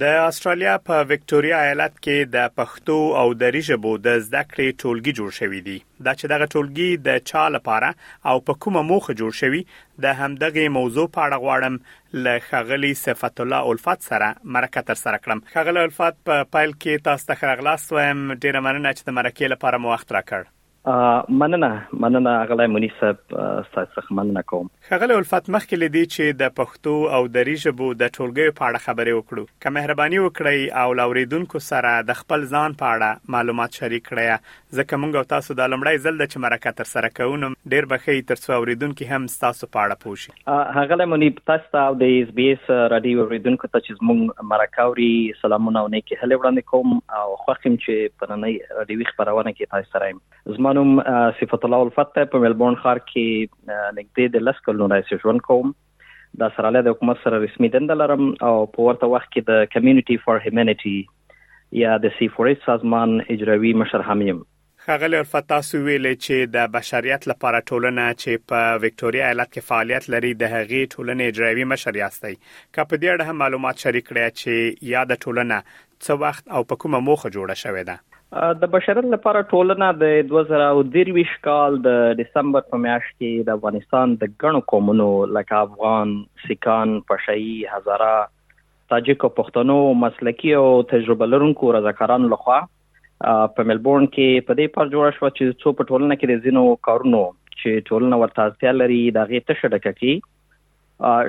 د استرالیا په وکټوریا ایالت کې د پښتو او دری ژبو د زده کړې ټولګي جوړ شوی دی دا چې دغه ټولګي د چا لپاره او په کومه موخه جوړ شوی د همدغه موضوع په اړه غواړم ل خغلی صفت الله الفت سره مرکه تر سره کړم خغلی الفت په پیل کې تاسو ته خرغلاست وایم ډیره مننه چې د مرکه لپاره مو وخت راکړ مننه مننه اغلی منی صاحب ستاسو څخه مننه کوم ښاغلی الفت مخکې لدی چې د پښتو او دری ژبو د ټولګیو په اړه خبرې وکړو که مهرباني وکړی او لاوریدونکو سره د خپل ځان په اړه معلومات شریک کړی ځکه مونږ او تاسو دا لومړی ځل ده چې مرکه تر سره کوو نو ډیر بخی ترڅو اوریدونکي هم ستاسو په اړه پوه شي هغه منیب تاسو ته او د اس بي اس رادیو ریډونکو ته چې زموږ مرکاوري سلامونه او نیکی هلې وړاندې کوم او خوښیم چې په نننۍ رادیوي خبرونه کې تاسو سره یم زمونوم صفت الله الفت ته په ملبورن ښار کې نږدې د لس کلونو راځي ژوند کوم د استرالیا د حکومت سره رسمي دند لرم او په ورته وخت کې د کمیونټي فار هیومانټي یا د سی فور ایس سازمان اجرایی مشر هم یم ښاغلی الفت تاسو ویلې چې د بشریت لپاره ټولنه چې په ویکټوریا ایالت کې فعالیت لري د هغې ټولنې اجرایوي مشر یاستئ که په دې اړه هم معلومات شریک کړئ چې یاده ټولنه څه وخت او په کومه موخه جوړه شوې ده؟ د بشریت لپاره ټولنه د 2023 کال د دسمبر په میاشت کې د افغانستان د ګڼو قومونو لکه افغان، سیکان، پشهیي، هزاره، تاجک او پښتنو مسلکي او تجربه لرونکو رضاکارانو لخوا په ملبورن کې په دې پر جوړ شو چې څو په ټولنه کې د زینو کارونو چې ټولنه ورته اړتیا لري دا غي تشه ډکه کی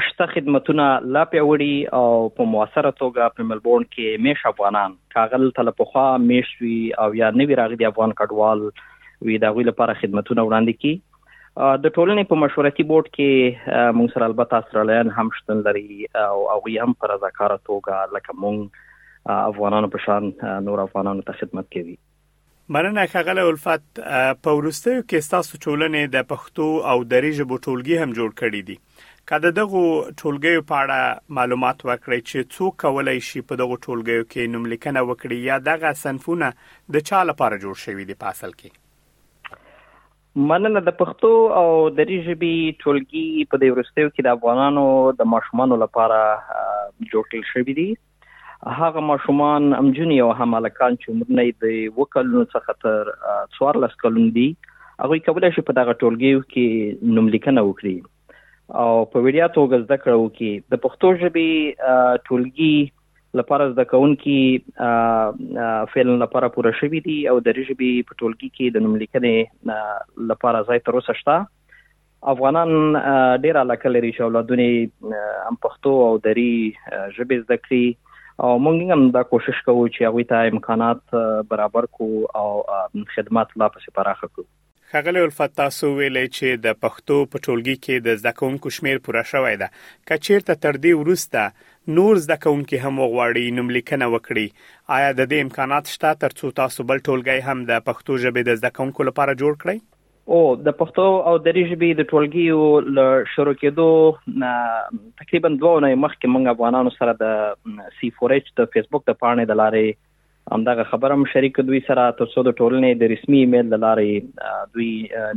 شته خدمتونه لا پیوړي او په موثره توګه په ملبورن کې میش افغانان کاغل تل په خوا میش وی او یا نوی راغلي افغان کډوال وی دا غوی لپاره خدمتونه وړاندې کی د ټولنې په مشورتي بورډ کې موږ سره البته استرالیان هم شتون لري او هغوی هم په رضاکاره توګه لکه موږ افغانانو په شان نور افغانانو ته خدمت کوي مننه خغل الفت په ورستیو کې ستاسو ټولنې د پښتو او دری ژبو ټولګي هم جوړ کړي دي که د دغو ټولګیو په اړه معلومات ورکړئ چې څوک کولای شي په دغو ټولګیو کې نوم لیکنه وکړي یا دغه صنفونه د چا لپاره جوړ شوي دي په اصل کې مننه د پښتو او دری ژبی ټولګي په دې وروستیو کې د افغانانو د ماشومانو لپاره جوړ کړل شوي دي هغه ماشومان امجونی او هم الکان چې عمرونه یې د وکلونو څخه تر 14 کلونو دي هغه کولای شي په دغه ټولګیو کې نوم لیکنه وکړي او په وړیا توګه زده کړه وکړي د پښتو ژبې ټولګي لپاره زده کوونکي فعلا لپاره پوره شوي دي او د ژبې په ټولګي کې د نوملیکنې لپاره ځای تر اوسه شته افغانان ډیر علاقه لري چې اولادونه هم پښتو او دری ژبې زده کړي او موږ هم دا کوشش کوو چې هغه ته امکانات برابر کو او خدمات لا پسې پراخه کړو ښاغلی الفت تاسو وویلی چی د پښتو په ټولګی کی د زده کوونکو شمیر پوره شوی ده که چیرته تر دی وروسته نور زده کوونکی هم وغواړی نوم لیکنه وکړی آیا د دی امکانات شته تر څو تاسو بل ټولګی هم د پښتو ژبی د زده کوونکو لپاره جوړ کړی؟ هو د پښتو او دری ژبی د ټولګیو له شروع کیدو نه تقریبا دوه اونۍ مخکی موږ افغانانو سره د سی فور ایچ د فیسبوک د پاڼی د لاری همدغه خبره هم شریک دوی سره تر څو د ټولنې د رسمي ایمیل له لارې دوی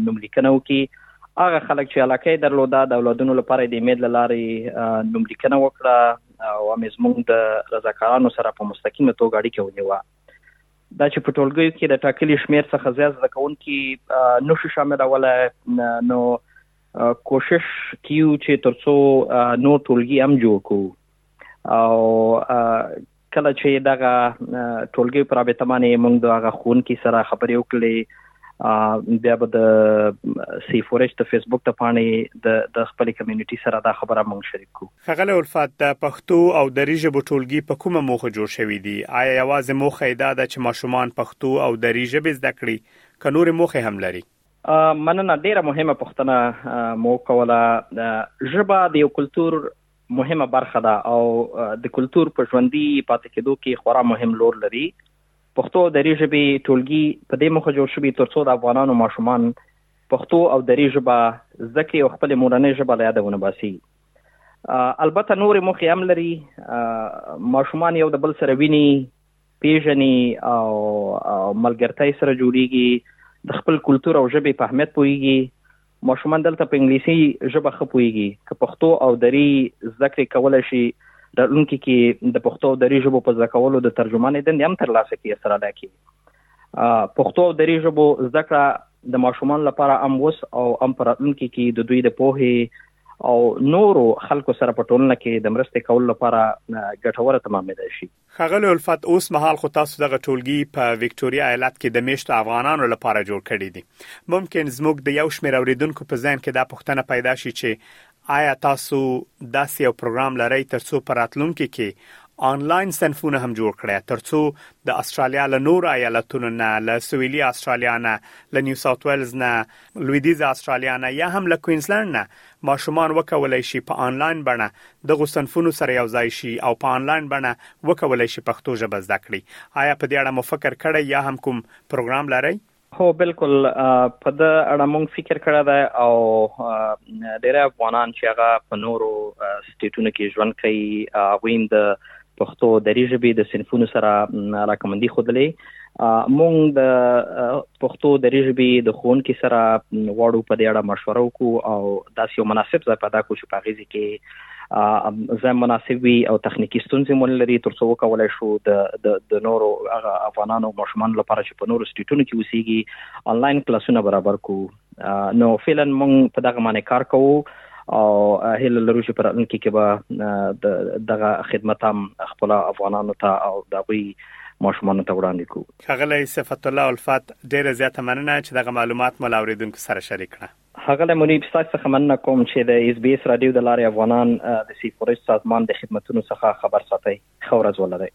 نوم لیکنه وکړي هغه خلک چې علاقه یې درلوده د اولادونو لپاره د ایمیل له لارې نوم لیکنه وکړه او هم زموږ د رضاکارانو سره په مستقیمه توګه اړیکه ونیوه دا چې په ټولګیو کې د ټاکلي شمیر څخه زیات زده کوونکي نشو شاملولی نو کوشش کیو چې ترڅو نور ټولګي هم جوړ کړو او کله چې دغه ټولګي پر رابطه باندې موږ د هغه ښوونکي سره خبرې وکړې بیا به د سی فورج د فیسبوک د پاڼې د د خپل کمیونټي سره دا خبره موږ شریک کو خغل الفات د پښتو او دری ژبو ټولګي په کومه موخه جوړ شوی دی آیا یوازې موخه یې دا ده چې ماشومان پښتو او دری ژبې زده کړي که نور موخه هم لري مننه ډیره مهمه پښتنه مو کوله ژبه د یو کلچر مهمه برخه ده او د کلتور په ژوندي پاتې کېدو کې خورا مهم لور لري. پښتو او دري ژبې ټولګي په دې موخه جوړ شوي ترڅو د افغانانو ماشومان پښتو او دري ژبه زده کړي او خپلې مورنۍ ژبه له یاده ونه باسي. البته نورې موخې هم لري، ماشومان یو د بل سره ویني، پیژني او ملګرتۍ سره جوړیږي، د خپل کلتور او ژبې په اهمیت پوهیږي ماشومان دلته په انګلیسي ژبه ښه پوهیږي که پښتو او دري زده کړې کولی شي راتلونکي کې د پښتو او دري ژبو په زده کولو د ترجمانې دندې هم ترلاسه کړي استراله کې پښتو او دري ژبو زده کړه د ماشومان لپاره هم وس او هم په راتلونکي کې د دوی د پوهې او نورو خلکو سره په ټولنه کې د مرستې کولو لپاره ګټوره تمامېدای شي ښاغلی الفت اوس مهال خو تاسو دغه ټولګي په ویکټوریا ایالت کې د میشتو افغانانو لپاره جوړ کړي دي ممکن زموږ د یو شمیر اوریدونکو په ذهن کې دا پوښتنه پیدا شي چې آیا تاسو داسې یو پروګرام لرئ ترڅو په راتلونکي کې آنلاین صنفونه هم جوړ کړئ ترڅو د استرالیا له نورو ایالتونو نه له سویلي استرالیا نه له نیو ساوت ویلز نه لویدیځ استرالیا نه یا هم له کوینزلند نه ماشومان وکولای شي په انلاین بڼه دغو صنفونو سره یو ځای شي او په انلاین بڼه وکولای شي پښتو ژبه زده کړي. آیا په دې اړه مو فکر کړی یا هم کوم پروګرام لرئ؟ هو بلکل په ده اړه مونږ فکر کړی دی او ډیری افغانان چې هغه په نورو سټیټونو کې ژوند کوي هغوی هم د پښتو او دري ژبې د صنفونو سره علاقمندي ښودلې مونږ د پښتو دري ژبې د ښوونکي سره غواړو په دې اړه مشوره وکړو او داسې یو مناسب ځای پیدا کړو چې په هغې ځای کې ځای مناسب وي او تخنیکي ستونزې مو نه لري تر څو وکولای شو د د د نورو هغه افغانانو ماشومانو لپاره چې په نورو سټیټونو کې اوسېږي انلاین کلاسونه برابر کړو نو فعلا موږ په دغه معنی کار کوو او هله لرو چې په راتلونکي کې به دغه خدمت هم خپل افغانانو ته او دغوی ماشومان ته وړاندې کو ښاغلی صفت الله الفت ډیره زیاته مننه چې دغه معلومات مو لاوریدونکو سره شریک کړه هغه منیب ستاسو څخه مننه کوم چې د اس بي اس رادیو د لارې افغانان د سی فورست سازمان د خدماتو څخه خبر ساتي خو ورځ ولرئ